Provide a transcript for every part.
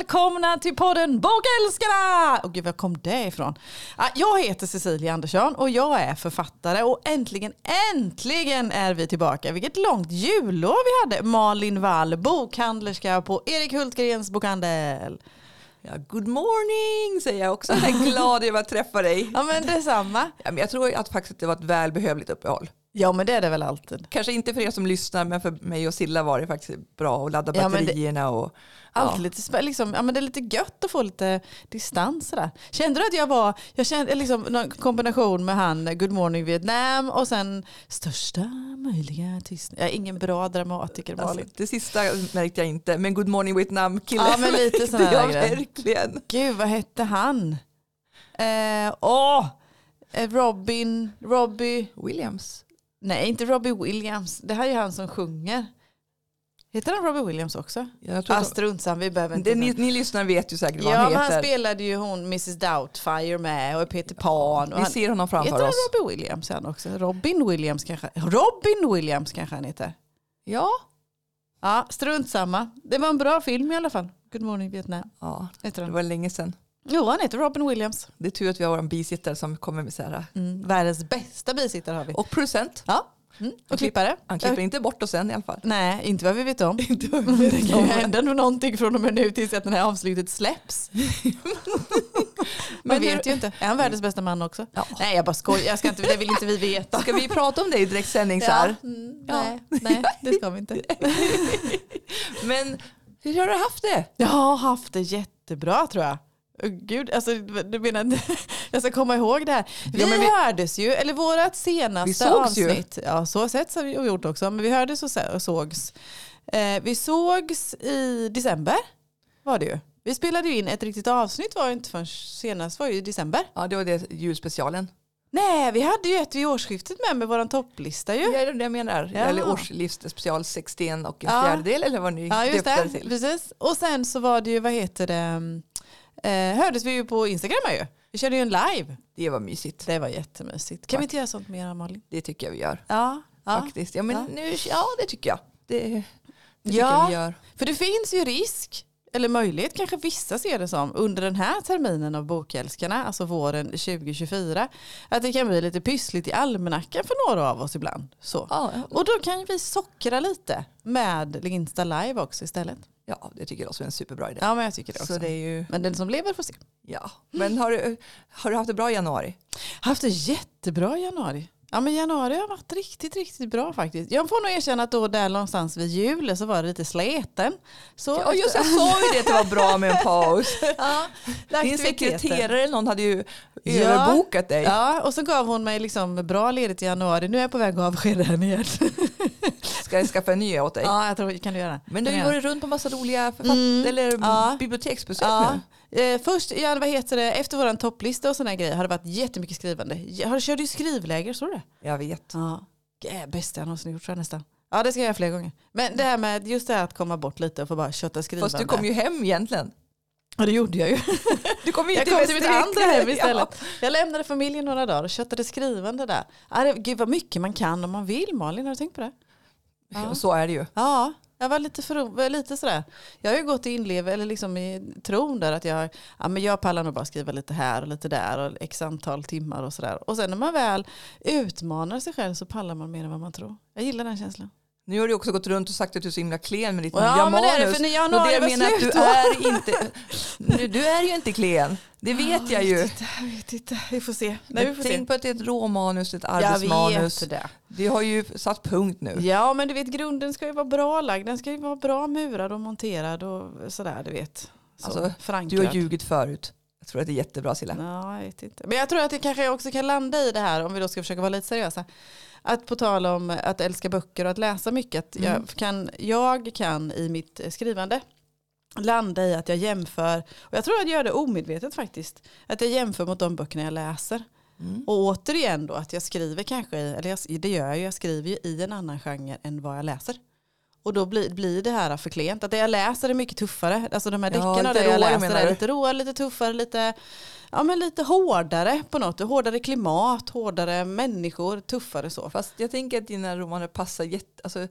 välkomna till podden Bokälskarna! Och gud, var kom det ifrån? Jag heter Cecilia Andersson och jag är författare och äntligen, äntligen är vi tillbaka. Vilket långt jullov vi hade. Malin Wall, bokhandlerska på Erik Hultgrens bokhandel. Ja, good morning säger jag också. Jag är glad över att träffa dig. Ja men detsamma. Ja, men jag tror att faktiskt det var ett välbehövligt uppehåll. Ja men det är det väl alltid. Kanske inte för er som lyssnar men för mig och Silla var det faktiskt bra att ladda Ja, det- batterierna. Och, Alltid ja. lite, liksom, ja, men det är lite gött att få lite distans sådär. Kände du att jag var, jag kände liksom någon kombination med han Good Morning Vietnam och sen största möjliga tystnad. Jag är ingen bra dramatiker Alltså, Malin. det sista märkte jag inte, men Good Morning Vietnam killen Ja, men lite sån här ja, grej. verkligen. Gud vad hette han? Eh, åh! Eh, Robin, Robbie, Williams. Nej inte Robbie Williams. Det här är ju han som sjunger. Heter han Robbie Williams också? Jag tror Ah, strunt vi behöver inte. det, ni, ni lyssnare vet ju säkert vad Ja, han heter. han spelade ju hon Mrs Doubtfire med och Peter Pan. Och Vi han, ser honom heter framför han oss. Robbie Williams han också? Robin Williams kanske? Robin Williams kanske han heter. Ja. Ja, strunt samma. Det var en bra film i alla fall. Good morning Vietnam. ja, Heter det han. var länge sedan. Jo, han heter Robin Williams. Det är tur att vi har vår bisittare som kommer med så här. Mm, världens bästa bisittare har vi. Och producent. Ja, mm. och klippare. Han klipper inte bort oss än i alla fall. Nej, inte vad vi vet om. Inte vad vi Det vet kan hända någonting från och med nu tills att det här avslutet släpps. Man Men vet hur- ju inte. Är han världens bästa man också? Ja. Nej, jag bara skojar. Jag ska inte, det vill inte vi veta. Ska vi prata om det i direktsändning så här? Ja, mm, Ja. nej, nej, det ska vi inte. Men hur har du haft det? Jag har haft det jättebra tror jag. Åh, Gud, alltså, du menar, jag ska komma ihåg det här. Vi, Ja, vi- hördes ju, eller vårat senaste Vi sågs ju. avsnitt. Ja, så sett har vi gjort också, men vi hördes och så- och sågs. Eh, vi sågs i december var det ju. Vi spelade ju in ett riktigt avsnitt var ju inte förrän senast var ju i december. Ja, det var det julspecialen. Nej, vi hade ju ett vid årsskiftet med med våran topplista ju. Ja, det är det jag menar. Ja. Eller årslivsspecial 61 och en Ja. fjärdedel eller vad ni Ja, just det till. Precis. Och sen så var det ju, vad heter det, eh, hördes vi ju på Instagram här ju. Vi körde ju en live. Det var mysigt. Det var jättemysigt. Kan vi inte göra sånt mer Malin? Det tycker jag vi gör. Ja. ja. Faktiskt. Ja, men Ja. Nu, ja, det tycker jag. Det, det tycker Ja. jag vi gör. För det finns ju risk, eller möjlighet kanske vissa ser det som, under den här terminen av Bokälskarna, alltså våren 2024, att det kan bli lite pyssligt i almanackan för några av oss ibland. Så. Ja, Och då kan vi sockra lite med Insta live också istället. ja, det tycker jag också är en superbra idé. Ja men jag tycker det också. Så det är ju, Men den som lever får se. ja. Men har du, har du haft det bra i januari? Haft det jättebra i januari. Ja men januari har varit riktigt, riktigt bra faktiskt. Jag får nog erkänna att då där någonstans vid jul så var det lite sleten. Så Ja, just jag sa ju det att det var bra med en paus. ja, Din sekreterare eller någon hade ju. Överbokat dig. Ja, och så gav hon mig liksom bra ledigt i januari. Nu är jag på väg att avskeda henne igen. Ska jag skaffa en ny åt dig? ja, jag tror kan du göra. Men du har ju jag varit runt på massa roliga författ- Mm, eller ja. biblioteksbesök Ja. nu. Eh, först, ja, vad heter det, efter våran topplista och sådana grejer har det varit jättemycket skrivande. Jag har körde ju skrivläger, såg du det? Jag vet. Ja. Det bästa jag någonsin gjort tror jag nästan. Ja det ska jag göra fler gånger. Men det här med just det här att komma bort lite och få bara kötta skrivande. Fast du kom ju hem egentligen. Ja det gjorde jag ju. Kom ju Jag inte kom till mitt andra hem istället. Jag lämnade familjen några dagar och köttade skrivande där. Ja, det, gud vad mycket man kan om man vill Malin, har du tänkt på det? Ja. Ja. Så är det ju. Ja, jag var lite, för, lite sådär. Jag har ju gått i inlev, eller liksom i tron där att jag, ja, men jag pallar nog bara skriva lite här och lite där och x antal timmar och sådär. Och sen när man väl utmanar sig själv så pallar man mer än vad man tror. Jag gillar den känslan. Nu har du också gått runt och sagt att du är så himla klen med ditt Ja, nya men det är det, manus. för när och januari det jag var menar att du är inte, nu, du är ju inte klen. Det vet jag ju. vet inte, jag vet inte. Vi får se. Nej, vi får tänk se. på att det är ett råmanus, ett Jag arbetsmanus. vet det. Det har ju satt punkt nu. Ja men du vet grunden ska ju vara bra lagd. Den ska ju vara bra murad och monterad och sådär du vet. Så, Alltså. Du har ljugit förut. Jag tror att det är jättebra Silla. Ja, jag vet inte. Men jag tror att det kanske också kan landa i det här om vi då ska försöka vara lite seriösa. Att på tal om att älska böcker och att läsa mycket. Att Mm. jag, kan, jag kan i mitt skrivande landa i att jag jämför, och jag tror att jag gör det omedvetet faktiskt, att jag jämför mot de böckerna jag läser. Mm. Och återigen då att jag skriver kanske, eller jag, det gör jag ju, jag skriver ju i en annan genre än vad jag läser. Och då blir, blir det här för klent. Att det jag läser är mycket tuffare. Alltså de här Ja, deckarna lite där jag läser är lite råare, lite tuffare, lite, ja, men lite hårdare på något. Hårdare klimat, hårdare människor, tuffare så. Fast jag tänker att dina romaner passar jätte... Alltså,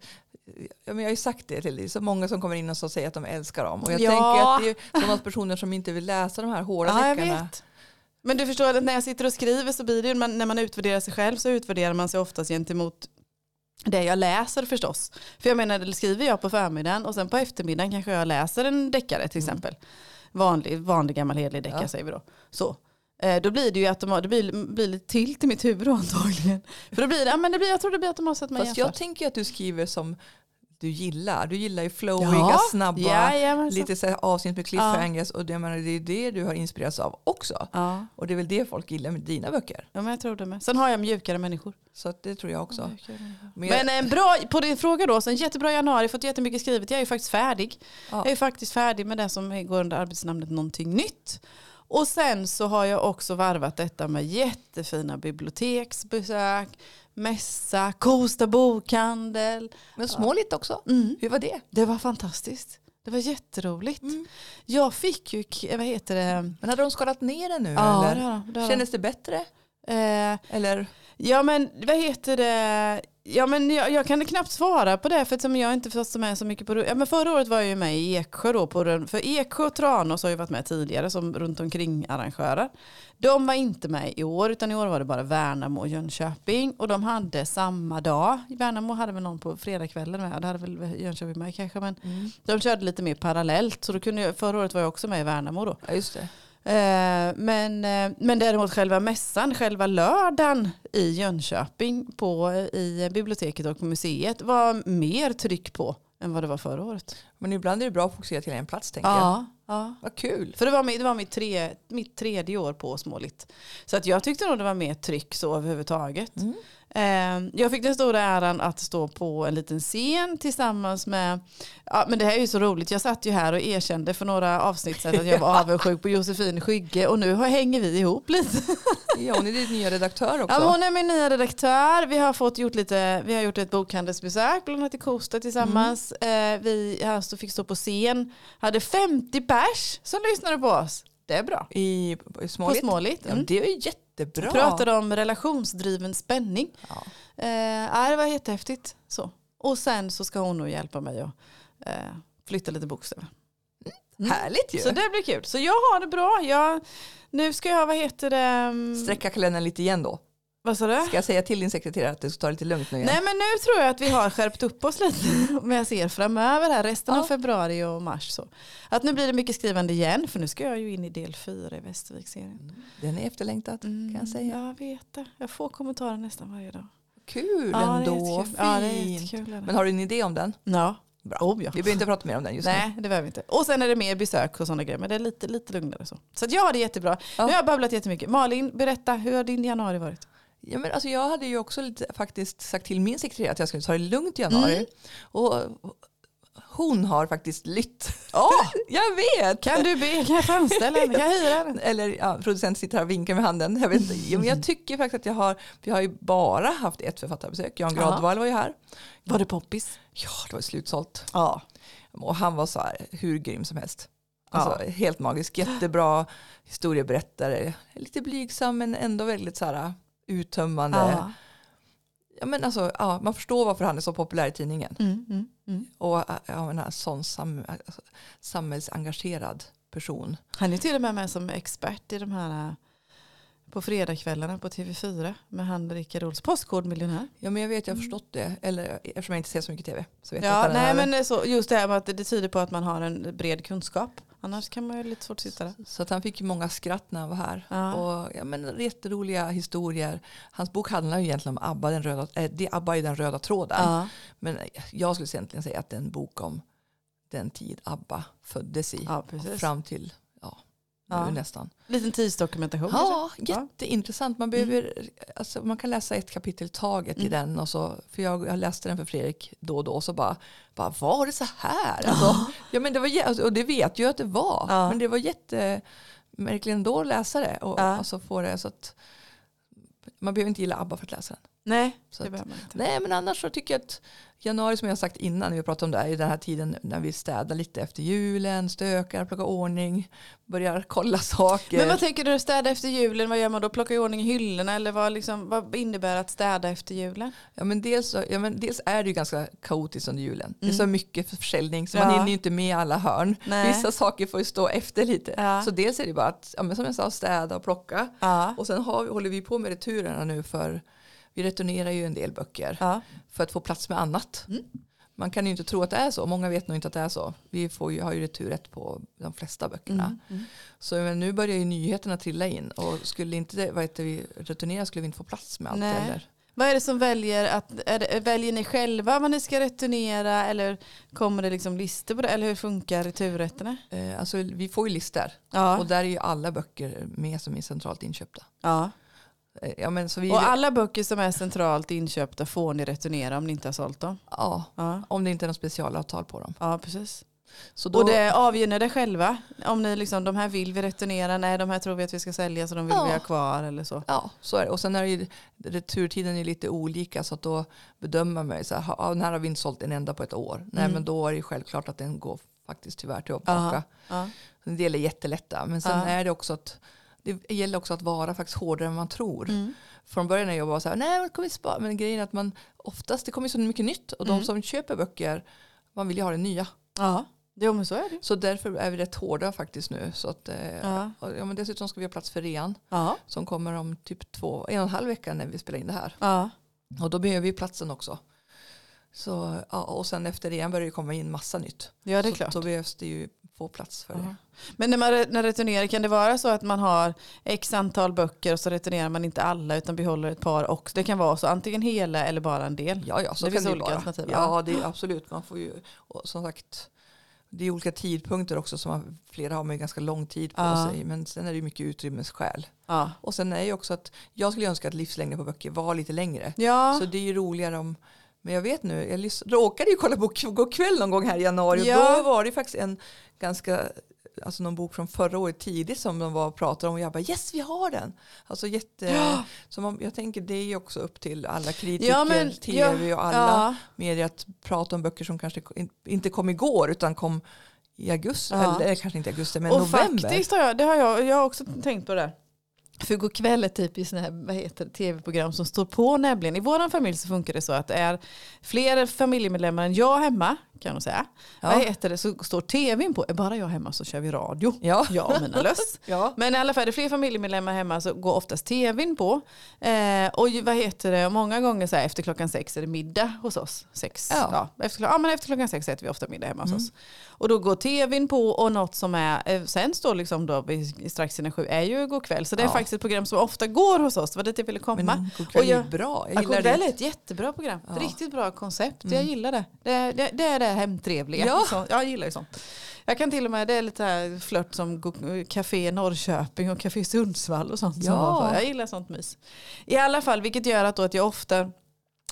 jag har ju sagt det till dig, så många som kommer in och säger att de älskar dem. Och jag Ja. tänker att det är sådana personer som inte vill läsa de här hårda Ja, deckarna. Men du förstår att när jag sitter och skriver så blir det ju, när man utvärderar sig själv så utvärderar man sig oftast gentemot det jag läser förstås. För jag menar, det skriver jag på förmiddagen och sen på eftermiddagen kanske jag läser en deckare till exempel. Vanlig, vanlig gammal hedlig deckare Ja. säger vi då. Så. Eh, då blir det ju automatiskt, det blir, blir lite tilt i mitt huvud då antagligen. För då blir det, ja, men det blir, jag tror det blir automatiskt att man Fast jämför. jag tänker att du skriver som du gillar. Du gillar ju flowiga, Ja, snabba, jajamensan. lite så här avsnitt med cliffhangers. Och det, menar, det är det du har inspirerats av också. Ja, Och det är väl det folk gillar med dina böcker. ja, men jag tror det med. Sen har jag mjukare människor. Så det tror jag också. Men jag, Men eh, bra, på din fråga då, så en jättebra januari, fått jättemycket skrivet. Jag är ju faktiskt färdig. Ja. Jag är faktiskt färdig med det som går under arbetsnamnet någonting nytt. Och sen så har jag också varvat detta med jättefina biblioteksbesök, mässa, Kosta bokhandel. men Småligt också. Mm. Hur var det? Det var fantastiskt. Det var jätteroligt. Mm. Jag fick ju, k- vad heter det? Men hade de skalat ner den nu? Ja, eller? det det. Kändes det bättre? Eh, Eller? Ja men vad heter det? Ja men jag, jag kan knappt svara på det för som jag inte förstått med så mycket på ja, men Förra året var jag ju med i Eksjö då på den, för Eksjö och Tranås har ju varit med tidigare som runt omkring arrangörer. De var inte med i år utan i år var det bara Värnamo och Jönköping och de hade samma dag. Värnamo hade väl någon på fredagskvällen med, det hade väl Jönköping med kanske men Mm. de körde lite mer parallellt så då kunde jag, förra året var jag också med i Värnamo då. Ja, just det. Eh, men, eh, men däremot själva mässan, själva lördagen i Jönköping på, i biblioteket och på museet var mer tryck på än vad det var förra året. Men ibland är det bra att fokusera till en plats tänker jag. Ja, ja. Vad kul. För det var, det var mitt, tre, mitt tredje år på Småligt. Så att jag tyckte nog det var mer tryck så överhuvudtaget. Mm. Eh, jag fick den stora äran att stå på en liten scen tillsammans med, ja men det här är ju så roligt, jag satt ju här och erkände för några avsnitt sedan att jag var avundsjuk på Josefin Skygge och nu hänger vi ihop lite. Ja, hon är din nya redaktör också. Ja, hon är min nya redaktör. Vi har, fått gjort lite, vi har gjort ett bokhandelsbesök, bland annat i Kosta tillsammans. Eh, vi här stå- fick stå på scen, hade 50 pers som lyssnade på oss. Det är bra. I, i På Småligt. Småligt. Ja, Mm. det är ju jättebra. Pratade om relationsdriven spänning. Ja. Eh, det var jättehäftigt. Så. Och sen så ska hon nog hjälpa mig att eh, flytta lite bokstäver. Mm. Härligt ju. Så det blir kul. Så jag har det bra. Jag, nu ska jag, vad heter det? mm, Sträcka kalendern lite igen då. Vad sa du? Ska jag säga till din sekreterare att du ska ta det lite lugnt nu igen? Nej men nu tror jag att vi har skärpt upp oss lite. Men jag ser framöver här, resten Ja. av februari och mars. Så. Att nu blir det mycket skrivande igen, för nu ska jag ju in i del fyra i Västervik-serien. Den är efterlängtad kan jag säga. Mm, Jag vet det. Jag får kommentarer nästan varje dag. Kul Ja, det är ändå. jättekul. Ja, det är Fint. jättekul. Men har du en idé om den? Ja. Bra. Oh, ja. Vi behöver inte prata mer om den just nu. Nej, det behöver vi inte. Och sen är det mer besök och sådana grejer, men det är lite, lite lugnare så. Så att jag har det jättebra. Ja. Nu har jag babblat jättemycket. Malin, berätta, hur har din januari varit? Ja, men alltså jag hade ju också lite, faktiskt sagt till min sekreterare att jag skulle ta det lugnt i januari. Mm. Och hon har faktiskt lytt. Åh, jag vet! kan du be? Kan jag framställa henne? Kan jag hyra henne? Eller ja, producenten sitter här och vinkar med handen. Jag, vet, inte. Jo, men jag tycker faktiskt att jag har, vi har ju bara haft ett författarbesök. Jan Ja. Gradvall var ju här. Var det poppis? Ja, det var slutsålt. Ja. Och han var så här, hur grym som helst. Alltså, Ja. Helt magisk, jättebra historieberättare. Lite blygsam men ändå väldigt så här, uttömmande. ja. Ja, men alltså, ja, man förstår varför han är så populär i tidningen. Mm, mm, mm. Och ja, en sån sam, alltså, samhällsengagerad person. Han är till och med med som expert i de här äh, på fredagskvällarna på TV4 med han Rickard Olsson, Postkodmiljonär. Ja men jag vet, jag har förstått det. Eller eftersom jag inte ser så mycket tv. Så vet jag Ja, han nej men så, just det här med att det tyder på att man har en bred kunskap. Annars kan man ju lite svårt att sitta där. Så att han fick ju många skratt när han var här. Ja. Och ja, men, jätteroliga historier. Hans bok handlar ju egentligen om Abba, den röda, äh, det är Abba i den röda tråden. Ja. Men jag skulle egentligen säga att det är en bok om den tid Abba föddes i. ja, fram till ja, nu nästan. Liten tidsdokumentation Ja, kanske? jätteintressant. Man, behöver, alltså, man kan läsa ett kapitel i taget i Mm. den. Och så, för jag, jag läste den för Fredrik då och då. Och så bara, bara var det så här? Alltså, ja, men det var, alltså, och det vet jag att det var. Ja. Men det var jättemärkligt ändå att läsa det. Och, Ja. och så få det så att man behöver inte gilla ABBA för att läsa den. Nej, Så det behöver man inte. Nej men annars så tycker jag att januari som jag har sagt innan, vi har pratat om det, är ju den här tiden när vi städar lite efter julen, stökar, plockar ordning, börjar kolla saker. Men vad tänker du städa efter julen? Vad gör man då? Plocka i ordning hyllorna? Eller vad, liksom, vad innebär att städa efter julen? Ja, men dels, ja, men dels är det ju ganska kaotiskt under julen. Det är Mm. så mycket försäljning så Ja. man hinner ju inte med alla hörn. Nej. Vissa saker får ju stå efter lite. Ja. Så dels är det bara att, ja, men som jag sa, städa och plocka. Och sen har, vi- håller vi på med returerna nu för vi returnerar ju en del böcker Ja. för att få plats med annat. Mm. Man kan ju inte tro att det är så. Många vet nog inte att det är så. Vi får ju, har ju returrätt på de flesta böckerna. Mm. Mm. Så men nu börjar ju nyheterna trilla in. Och skulle inte vad heter vi, returnera skulle vi inte få plats med allt Nej. heller. Vad är det som väljer att, det, väljer ni själva vad ni ska returnera eller kommer det liksom listor på det? Eller hur funkar returrätterna? Eh, alltså, vi får ju listor. Ja. Och där är ju alla böcker med som är centralt inköpta. ja. Eh, Ja, men så vi, Och alla böcker som är centralt inköpta får ni returnera om ni inte har sålt dem? ja, Ja, om det inte är något specialavtal på dem. ja precis. Då, Och det avgör ni det själva? Om ni liksom, de här vill vi returnera, nej de här tror vi att vi ska sälja så de vill Ja. vi ha kvar eller så. Ja, så är det. Och sen är det ju, returtiden är lite olika så att då bedömer man ju så här, här har vi inte sålt en enda på ett år. Nej Mm. men då är det ju självklart att den går faktiskt tyvärr Aha. tillbaka. Ja. En del är jättelätta men sen är det också att det gäller också att vara faktiskt hårdare än man tror. Mm. Från början när jag var så här, nej men kommer spara. Men grejen är att man oftast, det kommer så mycket nytt och Mm. de som köper böcker, man vill ju ha det nya. ja, jo men så är det. Så därför är vi rätt hårda faktiskt nu. Så att, eh, Ja. och, ja, men dessutom ska vi ha plats för rean Ja. som kommer om typ två, en och en halv vecka när vi spelar in det här. Ja. Och då behöver vi platsen också. Så, ja, och sen efter rean börjar det komma in massa nytt. ja, det är så, klart. Då behövs det ju få plats för Ja. det. Men när man när returnerar, kan det vara så att man har x antal böcker och så returnerar man inte alla utan behåller ett par också? Det kan vara så, antingen hela eller bara en del. Ja, ja, så Det kan finns det olika vara. alternativ, Ja, det är absolut. Man får ju, som sagt, det är olika tidpunkter också. Så man, flera har man ganska lång tid på Ja. sig. Men sen är det ju mycket utrymmesskäl. Ja. Och sen är det ju också att jag skulle önska att livslängden på böcker var lite längre. Ja. Så det är ju roligare om men jag vet nu, jag råkade ju kolla på Gå kväll någon gång här i januari Ja. då var det faktiskt en ganska, alltså någon bok från förra året tidigt som de var och pratade om och jag bara yes vi har den. Alltså jätte, Ja. så man, jag tänker det är också upp till alla kritiker, Ja, men- tv och alla Ja. medier att prata om böcker som kanske in- inte kom igår utan kom i augusti, eller kanske inte augusti men och november. faktiskt har jag, det har jag, jag har också tänkt på det. För går kväll är typiskt vad heter tv-program som står på nämligen. I vår familj så funkar det så att det är fler familjemedlemmar än jag hemma, kan man säga. Ja. Vad heter det, så står tvn på. Är bara jag hemma så kör vi radio. Ja. Jag och mina löss. Ja. Men i alla fall, är det fler familjemedlemmar hemma så går oftast tvn på. Eh, och vad heter det, många gånger så här, efter klockan sex är det middag hos oss. Sex, Ja. ja. efter, ja, men efter klockan sex äter vi ofta middag hemma hos Mm. oss. Och då går tvn på och något som är, eh, sen står liksom då strax innan sju, är ju God kväll. Så det är Ja. faktiskt ett program som ofta går hos oss. Det var dit jag ville komma. Men kväll Och jag- är bra, jag Ja, gillar det. är ett jättebra program. Ja. Riktigt bra koncept. Jag Mm. gillar det. Det, det, det är det hemtrevliga. Ja. Så, jag gillar ju sånt. Jag kan till och med, det är lite här flört som Café Norrköping och Café Sundsvall och sånt. som Ja. för. Jag gillar sånt mys. I alla fall, vilket gör att, då att jag ofta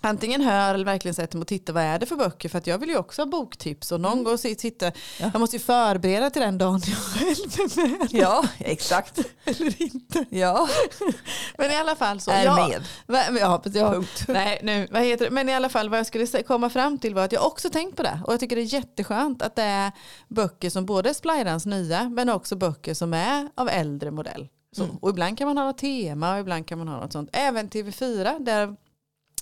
antingen hör eller verkligen sätter mig och tittar vad är det för böcker för att jag vill ju också ha boktips och någon Mm. gång sitta, Ja. jag måste ju förbereda till den dagen jag själv är med Ja, exakt. eller inte. Ja, Men i alla fall så. är ja, med. Ja, ja, Punkt. Nej, nu, vad heter det? Men i alla fall vad jag skulle komma fram till var att jag också tänkt på det. Och jag tycker det är jätteskönt att det är böcker som både är Splajrans nya men också böcker som är av äldre modell. Mm. Och ibland kan man ha något tema och ibland kan man ha något sånt. Även TV4 där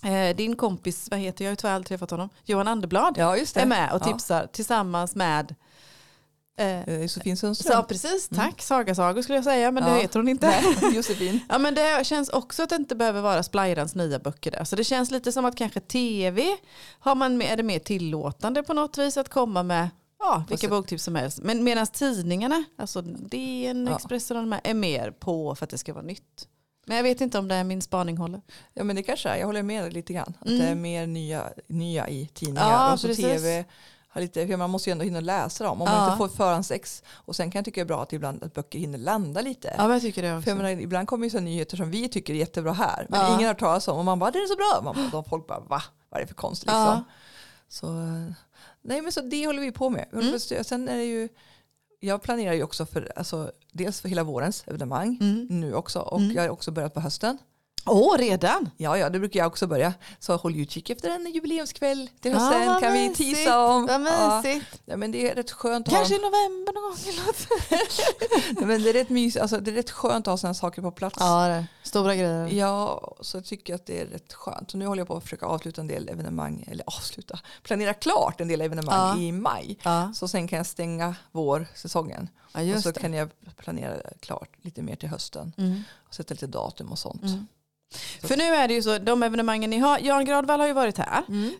eh, din kompis, vad heter jag, har ju tyvärr aldrig träffat honom, Johan Anderblad Ja, just det. är med och Ja. tipsar tillsammans med eh, Eh, Josefin Sundström. precis, tack. Saga Sago skulle jag säga, men Ja. det heter hon inte. Nej, Josefin. Ja men det känns också att det inte behöver vara Splajrans nya böcker där. Så det känns lite som att kanske tv har man, är det mer tillåtande på något vis att komma med ja, vilka boktips som helst. Men medan tidningarna, alltså DN, Ja. Expressen och de här, är mer på för att det ska vara nytt. Men jag vet inte om det är min spaning håller. Ja men det kanske är, jag håller med lite grann. Att Mm. det är mer nya, nya i tidningar. Ja, och så precis. tv har lite, för man måste ju ändå hinna läsa dem. Om Ja. man inte får förhandsex. Och sen kan jag tycka det är bra att ibland att böcker hinner landa lite. Ja men jag tycker det För också. jag menar, ibland kommer ju så nyheter som vi tycker är jättebra här. Men Ja. ingen har hört talas om. Och man bara, det är så bra. Man bara, de folk bara, va? Vad är det för konst liksom? Så, eh, nej men så det håller vi på med. Styra. Sen är det ju, jag planerar ju också för, alltså, dels för hela vårens evenemang Mm. nu också. Och Mm. jag har också börjat på hösten. Åh, redan? Ja, ja, det brukar jag också börja. Så håll utkik efter en jubileumskväll till hösten. Ja, vad kan vi tisa om. Vad Ja. mysigt. Ja, men det är rätt skönt Kanske i november någon gång. eller något. Nej, men det är rätt mys, alltså, det är rätt skönt att ha sådana saker på plats. Ja, det stora grejer. Ja, så jag tycker att det är rätt skönt. Så nu håller jag på att försöka avsluta en del evenemang, eller avsluta, planera klart en del evenemang Ja. i maj. Ja, Så sen kan jag stänga vårsäsongen. ja och så det. kan jag planera klart lite mer till hösten. Mm. Och sätta lite datum och sånt. Mm. För nu är det ju så, de evenemangen ni har, Jan Gradvall har ju varit här. Mm.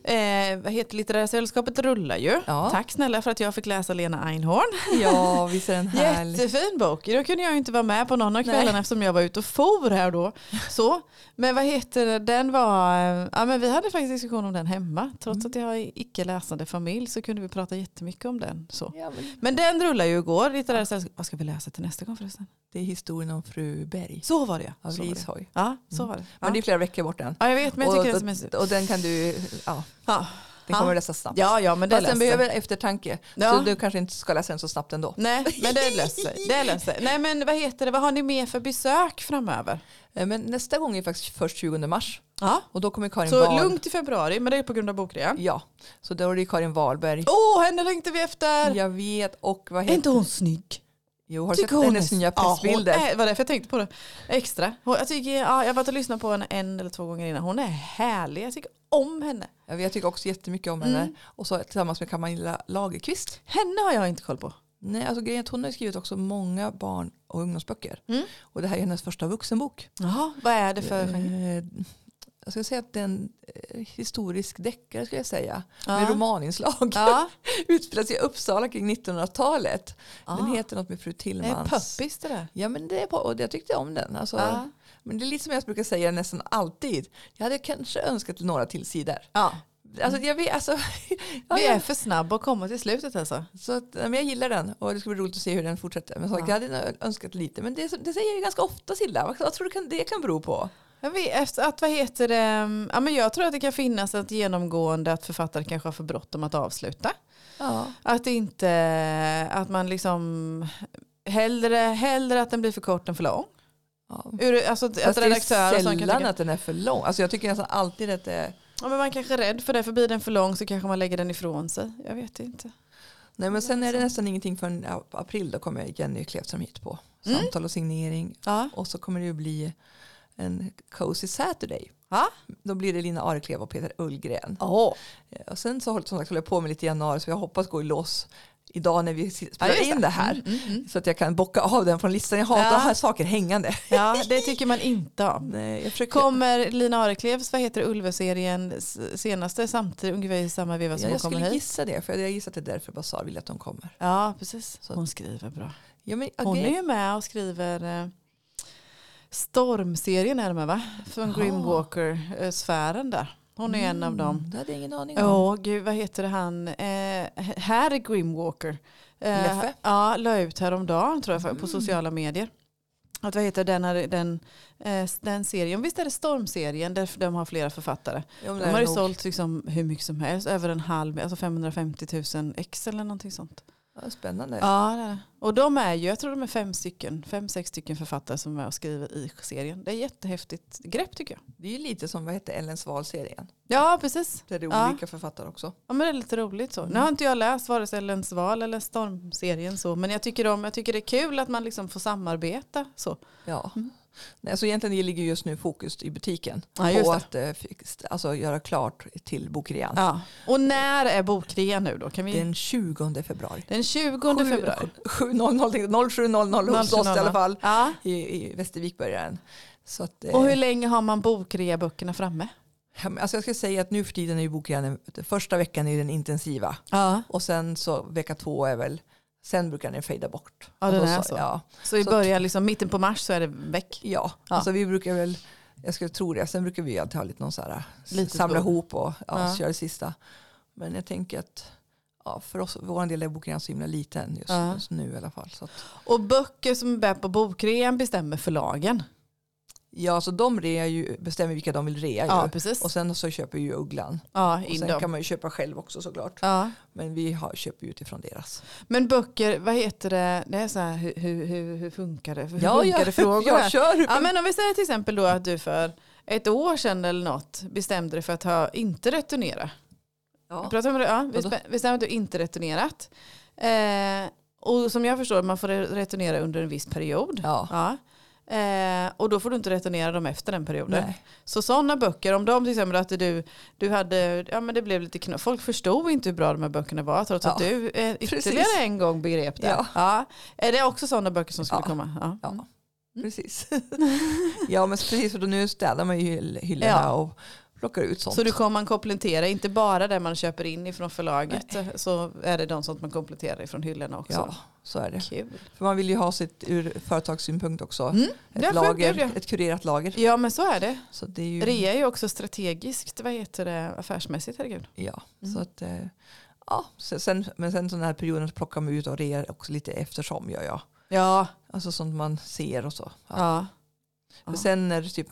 Eh, vad heter Litterära sällskapet rullar ju. Ja. Tack snälla för att jag fick läsa Lena Einhorn. Ja, visst är den härlig. Jättefin bok. Då kunde jag ju inte vara med på någon av Nej. kvällarna eftersom jag var ute och for här då. Så. Men vad heter det, den var, ja men vi hade faktiskt diskussion om den hemma. Trots Mm. att jag är icke läsande familj så kunde vi prata jättemycket om den. Så. Ja, men Men den rullar ju igår, Litterära sällskapet. Vad ska vi läsa till nästa gång förresten? det är historien om fru Berg Så var det ja. av. Rishoj. Ja, så var det. Men det är flera veckor bort än. ja, jag vet men jag och, tycker det är så och, och den kan du, ja, Ja, den kommer läsa snabbt. ja, ja men det Fast den behöver eftertanke. Ja. Så du kanske inte ska läsa den så snabbt ändå. Nej, men det löser. Det löser. Nej, men vad heter det? Vad har ni mer för besök framöver? Eh, Men nästa gång är faktiskt först 20 mars. Ja. Och då kommer Karin Så Wahl. lugnt i februari, men det är på grund av bokrean. Ja, så då är det Karin Wahlberg. Åh, henne längtar vi efter! Jag vet och vad Är heter inte hon snygg? Jo, har du sett hennes nya Ja, hon pressbilder? är, var därför jag tänkte på det extra. Hon, jag, tycker, ja, jag har varit och lyssnat på henne en eller två gånger innan. Hon är härlig. Jag tycker om henne. Ja, Jag tycker också jättemycket om Mm. henne. Och så tillsammans med Camilla Lagerqvist. Henne har jag inte koll på. Nej, alltså grejen är att hon har skrivit också många barn och ungdomsböcker. Mm. Och det här är hennes första vuxenbok. Jaha, vad är det för genre? Jag skulle säga att det är en eh, historisk deckare skulle jag säga. Ja. Med romaninslag. Ja, Utspelar sig i Uppsala kring 1900-talet. Den Ah. heter något med fru det är Tillmans. puppis det där. Ja men det är och jag tyckte om den. Alltså, Ja. Men det är lite som jag brukar säga nästan alltid. Jag hade kanske önskat några till sidor. Ja. Alltså, jag, vet, alltså, ja, Vi är ja. för snabba att komma till slutet alltså. Så att, ja, men jag gillar den och det ska bli roligt att se hur den fortsätter. Men så, Ja. jag hade önskat lite. Men det, det säger jag ganska ofta Silla. Vad tror du kan, det kan bero på? Jag vet, att, vad heter det, ja, men jag tror att det kan finnas ett genomgående att författare kanske har för bråttom att avsluta. Ja. Att inte, att man liksom hellre, hellre att den blir för kort än för lång. Ja. Ur, alltså att, att Fast det är sällan tycka, att den är för lång. Alltså jag tycker nästan alltid att det är... ja, men man kanske är rädd för det, för blir den för lång så kanske man lägger den ifrån sig. Jag vet inte. Nej men sen är det nästan ingenting förrän april. Då kommer Jenny Klevström hit på Mm. samtal och signering. Ja. Och så kommer det ju bli en Cozy Saturday. Ja. Då blir det Lina Areklev och Peter Ullgren. Oh. Och sen så håller som sagt, håller jag på med lite i januari så jag hoppas gå i lås idag när vi spelar in det här. Mm, mm, mm. Så att jag kan bocka av den från listan. Jag hatar Ja. att ha saker hängande. Ja, det tycker man inte om. Nej, jag Kommer Lina Areklevs, vad heter Ulve-serien senaste samtidigt ungefär i samma veva som ja, hon jag kommer skulle hit? gissa det för jag gissar att det är därför Basar vill att de kommer. Ja, precis. Så- Hon skriver bra. Ja, men, Hon är ju med och skriver eh, Stormserien är det med va? Från Jaha. Grimwalker-sfären där. Hon är en av dem. Mm, Det hade jag ingen aning om. Ja, gud vad heter han? Eh, här är Grimwalker. Eh, Leffe? Ja, la ut häromdagen tror jag för- på Mm. sociala medier. Att vad heter den, här- den, eh, den serien? Visst är det Stormserien där de har flera författare. Det De har ju sålt liksom hur mycket som helst, över en halv, alltså 550 000 ex eller någonting sånt. Ja, spännande. Ja. Och de är ju, jag tror de är fem stycken, fem, sex stycken författare som är och skriver i serien. Det är jättehäftigt grepp tycker jag. Det är ju lite som vad heter Ellens val-serien. Ja, precis. Där det är Ja. olika författare också. Ja, men det är lite roligt så. Nu Mm. har inte jag läst vare sig Ellens val eller Stormserien så, men jag tycker, om, jag tycker det är kul att man liksom får samarbeta så. Ja. Mm. Nej, alltså egentligen ligger just nu fokus i butiken Ja, på att eh, fix- alltså, göra klart till bokrean. Ja. Och när är bokrea nu då? Kan vi... Den 20 februari. Den 20 februari. 07.00 07.00 hos oss i alla fall. Ja. I, i Västervik börjar den. Så att, eh, Och hur länge har man bokrea-böckerna framme? alltså jag ska säga att nu för tiden är ju bokrean, första veckan är den intensiva. Ja, Och sen så vecka två är väl, sen brukar den fejda bort. Ja, den är så. så. Ja, så i början, liksom, mitten på mars så är det väck. ja. Ja. Alltså vi brukar väl, jag skulle tro det, sen brukar vi alltid ha lite någon så här, Litet samla bok. ihop och ja, Ja. köra det sista. Men jag tänker att ja, för oss, för vår del är bokrean så himla liten just, Ja. just nu i alla fall. Att, Och böcker som är på bokrean bestämmer förlagen. Ja, så de rea ju, bestämmer vilka de vill rea Ja, ju. precis. Och sen så köper ju Ugglan. ja, Och sen dem. kan man ju köpa själv också såklart. Ja. Men vi har, köper ju utifrån deras. Men böcker, vad heter det? Det är så här, hur, hur, hur, hur funkar det? Hur Ja, funkar ja, det frågor jag kör. Ja, men om vi säger till exempel då att du för ett år sedan eller något bestämde dig för att ha, inte returnera. Ja. Pratar om det? Ja, vi bestämde att du inte returnerat. Eh, och som jag förstår, man får re- returnera under en viss period. Ja. Ja. Eh, och då får du inte returnera dem efter den perioden. Nej. Så sådana böcker, om de till exempel att du, du hade, ja men det blev lite knas. Folk förstod inte hur bra de här böckerna var trots att Ja, du eh, ytterligare precis. en gång begrep det. Ja. Ja. Är det också sådana böcker som skulle Ja. komma? Ja. Mm. precis. ja, men precis för nu städar man ju hyll- hyllorna Ja. och plockar ut sånt. Så du kommer man komplettera, inte bara det man köper in ifrån förlaget, så är det de som man kompletterar ifrån hyllorna också. Ja, så är det. Kul. För man vill ju ha sitt ur företagssynpunkt också. Mm, Ett, lager, ett kurerat lager. Ja men så är det. Så det är ju, Rea är ju också strategiskt, vad heter det, affärsmässigt, herregud. Ja, Mm. så att, eh, ja, så- sen, men sen sån här perioden så plockar man ut och rear också lite eftersom gör jag. Ja. Alltså sånt man ser och så. Ja. ja. För Ja. sen när typ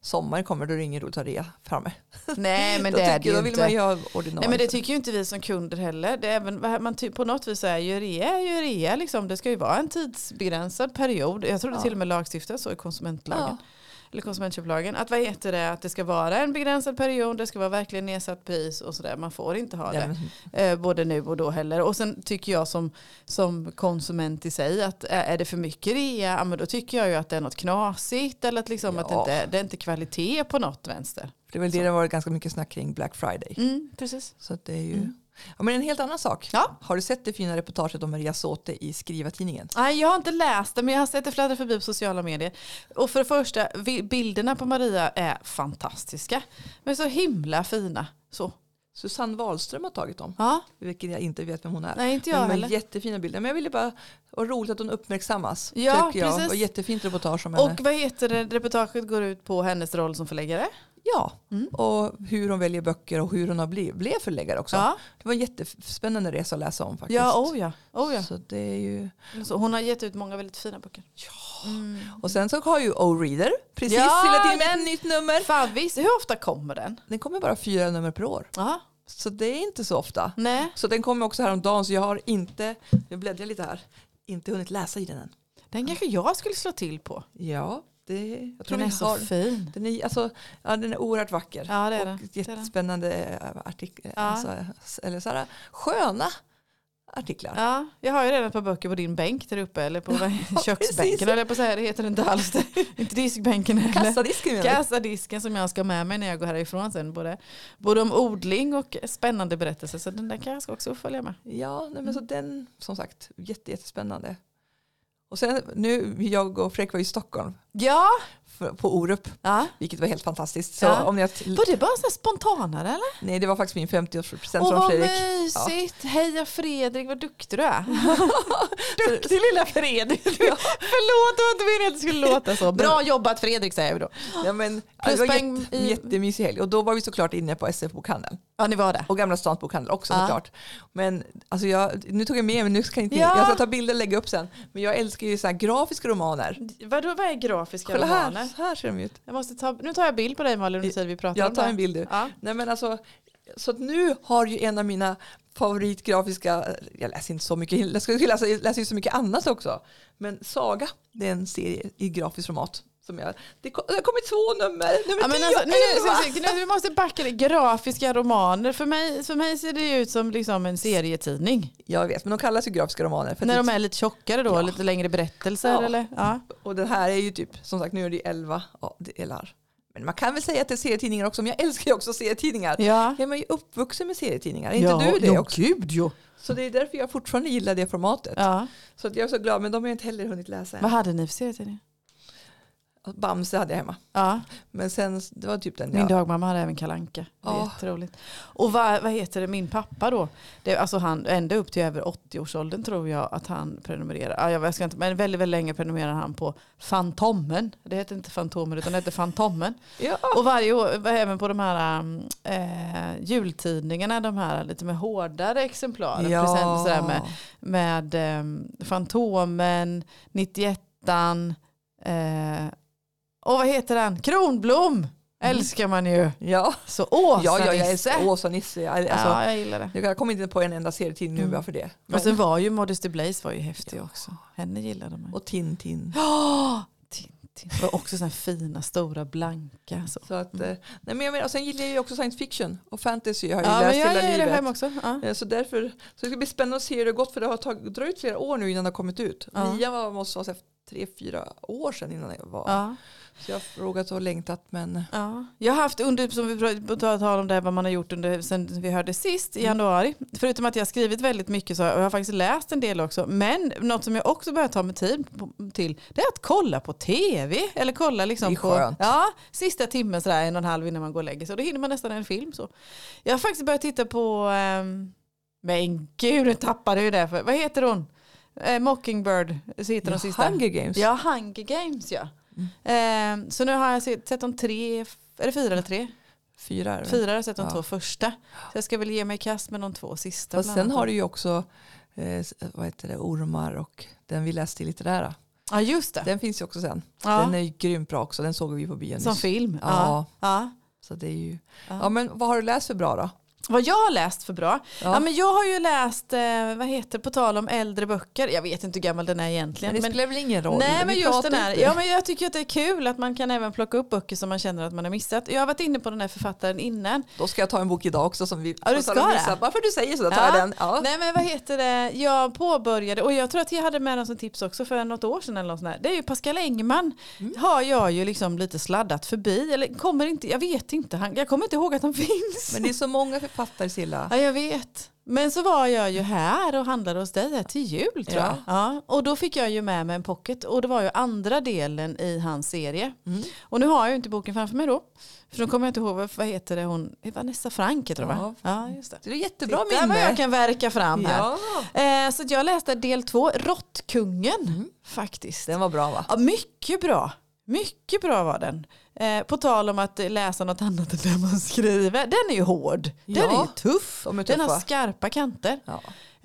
sommaren kommer då är det ingen roligt att ha rea framme. Nej men det är det tycker, ju då vill inte. man ju ha ordinarie. Nej men det tycker ju inte vi som kunder heller. Det är även, man på något vis är ju rea ju rea liksom. Det ska ju vara en tidsbegränsad period. Jag tror det Ja. till och med lagstiftas så i konsumentlagen. ja. Eller konsumentköplagen. Att vad heter det? Att det ska vara en begränsad period. Det ska vara verkligen nedsatt pris och sådär. Man får inte ha Ja, det. Eh, både nu och då heller. Och sen tycker jag som, som konsument i sig att är är det för mycket rea, ja, men då tycker jag ju att det är något knasigt. Eller att, liksom att det, Ja. inte, det är inte kvalitet på något vänster. det är väl det det har varit ganska mycket snack kring Black Friday. Mm, precis. Så det är ju... Mm. Ja, men en helt annan sak. Ja. Har du sett det fina reportaget om Maria Sote i Skriva-tidningen? Nej, jag har inte läst det men jag har sett det fladdra förbi på sociala medier. Och för det första, bilderna på Maria är fantastiska. Men så himla fina. Så. Susanne Wahlström har tagit dem, Ja, vilket jag inte vet vem hon är. nej inte jag Men heller. jättefina bilder. Men jag ville bara, vad roligt att hon uppmärksammas. Ja, tycker jag. precis. Och jättefint reportage om henne. Och vad heter det, reportaget går ut på hennes roll som förläggare. Ja, Mm. och hur hon väljer böcker och hur hon har blivit, blev förläggare också. Ja, Det var en jättespännande resa att läsa om faktiskt. ja, oh ja. Oh ja. Så det är ju... Så hon har gett ut många väldigt fina böcker. Ja. Mm. Och sen så har ju O-Reader precis Ja, hela tiden med ett nytt nummer. Favvis, hur ofta kommer den? Den kommer bara fyra nummer per år. Ja, Så det är inte så ofta. nej. Så den kommer också häromdagen så jag har inte, nu bläddrar jag lite här, inte hunnit läsa i den än. Den kanske jag skulle slå till på. Ja, det, jag tror Den är så har. fin. Den är, alltså, ja, den är oerhört vacker. Ja, det är och. Det jättespännande artiklar. Ja. Alltså, eller så här, sköna artiklar. Ja, jag har ju redan ett par böcker på din bänk där uppe. Eller på precis. köksbänken. Eller på så här, det heter inte alls inte diskbänken heller. Kassadisken? Kassadisken som jag ska ha med mig när jag går härifrån sen. Både, både om odling och spännande berättelser. Så den där kan jag också följa med. Ja, nej, men så den som sagt jätte, jättespännande. Och sen nu, jag och Fredrik var i Stockholm. Ja, på Orup, ja. vilket var helt fantastiskt. Så Ja. om jag, Var det bara så spontanare eller? nej, det var faktiskt min 50-årspresent Åh från vad Fredrik. mysigt. Heja Fredrik, vad duktig du är. duktig lilla Fredrik. Förlåt, det var inte meningen att det skulle låta så. Bra jobbat Fredrik säger vi då. Ja, men, det var Pluspoäng jätte, i- jättemysig helg. Och då var vi såklart inne på SF-bokhandeln. Ja, ni var det. Och Gamla Stans bokhandel också Ja. såklart. Men alltså jag, nu tog jag med men nu ska jag inte, Ja. jag ska ta bilder och lägga upp sen. Men jag älskar ju så grafiska romaner. Vadå, vad är grafiska Kolla här, romaner? här ser de ut. Jag måste ta, nu tar jag bild på dig Malin under tiden vi pratar om Jag tar en bild nu. Ja. Nej men alltså, så nu har ju en av mina favoritgrafiska, jag läser inte så mycket, jag läser ju så mycket annat också. Men Saga, det är en serie i grafisk format. Som jag, det, har kommit två nummer, nummer Ja, men 10 alltså, nu, 11. nu, nu, vi måste backa det. Grafiska romaner. För mig, för mig ser det ut som liksom en serietidning. Jag vet, men de kallas ju grafiska romaner. För När de är lite tjockare då, Ja. lite längre berättelser Ja. eller? Ja. Och den här är ju typ, som sagt nu är det 11 ja, delar. Men man kan väl säga att det är serietidningar också, men jag älskar ju också serietidningar. Ja. Jag är ju uppvuxen med serietidningar, är inte ja, du det ja, också? gud jo. Så det är därför jag fortfarande gillar det formatet. Ja. Så att jag är så glad, men de har jag inte heller hunnit läsa Vad än. hade ni för serietidning? Bamse hade jag hemma. Ja, Men sen, det var typ den min jag... dagmamma hade även kalanka. Ja. jätteroligt. Och vad, vad heter det, min pappa då, det, alltså han, ända upp till över 80-årsåldern tror jag att han prenumererar. Ja, jag ska inte, men väldigt, väldigt länge prenumererar han på Fantomen. Det heter inte Fantomen utan det heter Fantomen. Ja. Och varje år, även på de här eh, jultidningarna, de här lite med hårdare exemplar. Present, sådär med, med um, Fantomen, 91 eh, och vad heter den? Kronblom! Älskar man ju. Ja. Så Åsa ja, ja, jag Nisse. älskar Åsa-Nisse. Jag, alltså, ja, jag gillar det. jag kommer inte på en enda serietidning nu Mm. bara för det. Och sen var ju Modesty Blaze var ju häftig också. Henne gillade man. och Tintin. Ja, Och också sådana fina stora blanka. Så. Så att, eh, nej men jag menar, och sen gillar jag ju också science fiction och fantasy har jag ju Ja, men läst jag hela det livet. själv också. Ja. Eh, Så därför så det ska bli spännande att se hur det har gått för det har tagit, dröjt flera år nu innan det har kommit ut. Ja. Nia var, måste vara tre, fyra år sedan innan jag var. Ja. Så jag har frågat och längtat men Ja. Jag har haft under, som vi pratade om det, vad man har gjort under, sen vi hörde sist i Mm. januari. Förutom att jag har skrivit väldigt mycket så har jag faktiskt läst en del också. Men något som jag också börjar ta mig tid till det är att kolla på tv. Eller kolla liksom Det är på ja, sista timmen sådär en och en halv innan man går och lägger sig. Och då hinner man nästan en film. Så. Jag har faktiskt börjat titta på, ehm, men gud nu tappade jag ju det. För, vad heter hon? Eh, Mockingbird så heter de sista. Hunger Games. Ja, Hunger Games ja. Eh, så nu har jag sett, sett de tre, är det fyra eller tre? Fyra är det. Fyra har jag sett de Ja. två första. Så jag ska väl ge mig i kast med de två sista. Bland sen har du ju också eh, vad heter det, ormar och den vi läste i litterära. Ja just det. Den finns ju också sen. Ja. Den är ju grymt bra också. Den såg vi på bion Som nyss. film. Ja. Ja. Ja. Så det är ju, Ja. ja men vad har du läst för bra då? Vad jag har läst för bra? Ja. Ja. men jag har ju läst, eh, vad heter på tal om äldre böcker. Jag vet inte hur gammal den är egentligen. Men det men- spelar väl ingen roll? Nej men just den här, inte. ja men jag tycker att det är kul att man kan även plocka upp böcker som man känner att man har missat. Jag har varit inne på den här författaren innan. Då ska jag ta en bok idag också som vi Ja, du ska missat. Bara för att du säger så, då tar Ja. jag den. Ja. Nej men vad heter det, jag påbörjade och jag tror att jag hade med den som tips också för något år sedan eller något sånt där. Det är ju Pascal Engman Mm. har jag ju liksom lite sladdat förbi eller kommer inte, jag vet inte, han, jag kommer inte ihåg att han finns. Men det är så många författare Silla. Ja jag vet. Men så var jag ju här och handlade hos dig här till jul tror jag. Ja. Ja, och då fick jag ju med mig en pocket och det var ju andra delen i hans serie. Mm. Och nu har jag ju inte boken framför mig då. För då kommer jag inte ihåg, vad- heter det hon, Vanessa Frank heter hon va? Ja just det. Det är jättebra Titta vad jag minne. kan verka fram här. Ja. Eh, så jag läste del två, Råttkungen Mm. faktiskt. Den var bra va? Ja, mycket bra. Mycket bra var den. Eh, på tal om att läsa något annat än det man skriver. Den är ju hård. Den Ja, är ju tuff. de är Den har skarpa kanter. Ja.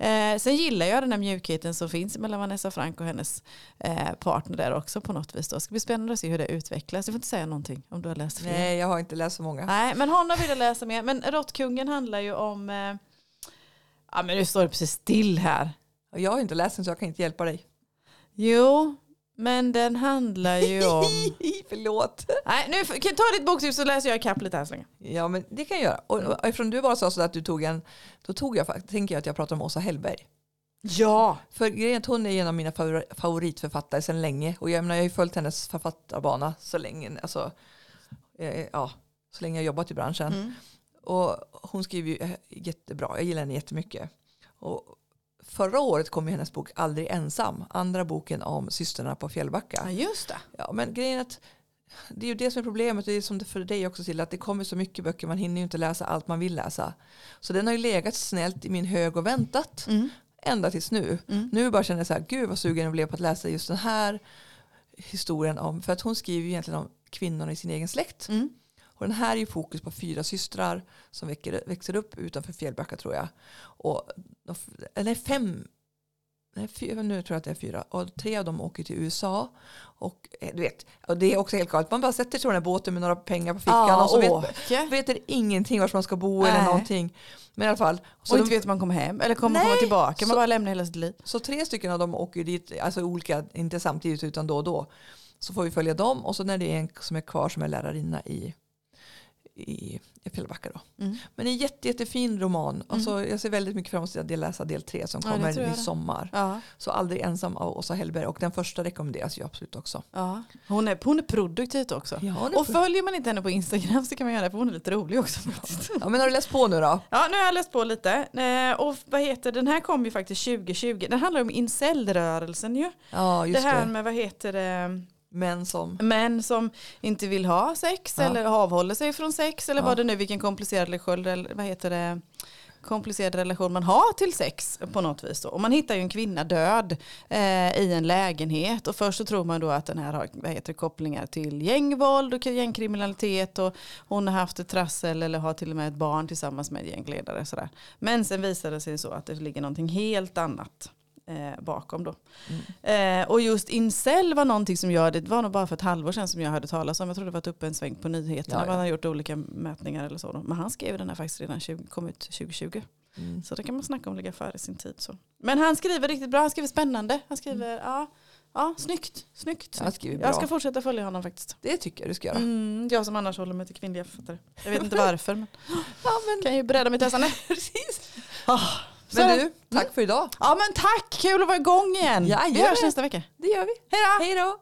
Eh, sen gillar jag den här mjukheten som finns mellan Vanessa Frank och hennes eh, partner där också på något vis. Då. Det ska bli spännande att se hur det utvecklas. Du får inte säga någonting om du har läst fler. Nej, jag har inte läst så många. Nej, men honom vill jag läsa mer. Men Råttkungen handlar ju om... Eh, ja, men nu står det precis still här. Jag har inte läst den så jag kan inte hjälpa dig. Jo, men den handlar ju om... Förlåt. Nej, nu kan ta ditt boktips så läser jag ikapp lite här så länge. Ja, men det kan jag göra. Och, och eftersom du bara sa så att du tog en, då tog jag faktiskt, tänker jag att jag pratar om Åsa Hellberg. Ja. För grejen hon är en av mina favor- favoritförfattare sedan länge. Och jag, menar, jag har ju följt hennes författarbana så länge. Alltså, eh, ja, så länge jag jobbat i branschen. Mm. Och hon skriver ju eh, jättebra. Jag gillar henne jättemycket. Och förra året kom ju hennes bok Aldrig ensam. Andra boken om systrarna på Fjällbacka. Ja, just det. Ja, men grejen är att det är ju det som är problemet. Det är som det för dig också till att det kommer så mycket böcker. Man hinner ju inte läsa allt man vill läsa. Så den har ju legat snällt i min hög och väntat. Mm. Ända tills nu. Mm. Nu bara känner jag så här, gud vad sugen jag blev på att läsa just den här historien om, för att hon skriver ju egentligen om kvinnorna i sin egen släkt. Mm. Och den här är ju fokus på fyra systrar som väcker, växer upp utanför Fjällbacka tror jag. Och, de- eller fem, nej, fyra, nu tror jag att det är fyra. Och tre av dem åker till USA. Och eh, du vet, och det är också helt galet. Man bara sätter sig på den här båten med några pengar på fickan Ja, och så vet, åker. vet det ingenting var man ska bo Nej. eller någonting. Men i alla fall. Så och de- inte vet om man kommer hem eller kommer Nej, komma tillbaka. Man så- bara lämnar hela sitt liv. så tre stycken av dem åker dit, alltså olika, inte samtidigt utan då och då. Så får vi följa dem och så när det är en som är kvar som är lärarinna i, i, i Fjällbacka då. Mm. Men en jätte, jättefin roman. Alltså, jag ser väldigt mycket fram emot att läsa del tre som Ja, det kommer i det. sommar. Ja, Så Aldrig ensam av Åsa Hellberg och den första rekommenderas ju absolut också. ja. Hon, är, hon är produktivt också. Ja, Och följer man inte henne på Instagram så kan man göra det för hon är lite rolig också. ja, men har du läst på nu då? Ja, nu har jag läst på lite. Eh, och vad heter den här kom ju faktiskt 2020. Den handlar om incelrörelsen ju. Ja, just det det. här med vad heter det, Män som... män som inte vill ha sex Ja. eller avhåller sig från sex eller Ja. vad det nu vilken komplicerad relation, vad heter det, komplicerad relation man har till sex på något vis. Då. Och man hittar ju en kvinna död eh, i en lägenhet och först så tror man då att den här har vad heter kopplingar till gängvåld och gängkriminalitet och hon har haft ett trassel eller har till och med ett barn tillsammans med en gängledare. Sådär. Men sen visar det sig så att det ligger någonting helt annat eh, bakom då. Eh, och just incel var någonting som jag, det var nog bara för ett halvår sedan som jag hörde talas om. Jag tror det varit uppe en sväng på nyheterna. Ja, ja. Man har gjort olika mätningar eller så. Då. Men han skrev den här faktiskt redan 20, kom ut 2020. Mm. Så det kan man snacka om att ligga före sin tid. Så. Men han skriver riktigt bra, han skriver spännande. Han skriver, Mm. ja, Ja, snyggt. snyggt, snyggt. Jag ska fortsätta följa honom faktiskt. Det tycker jag du ska göra. Mm, jag som annars håller mig till kvinnliga författare. Jag vet inte varför men Ja, men, kan ju bredda mitt läsande. precis. Ah, så- men du, tack för idag. Ja men tack, kul att vara igång igen. Vi Jajamän. hörs nästa vecka. Det gör vi. Hej då!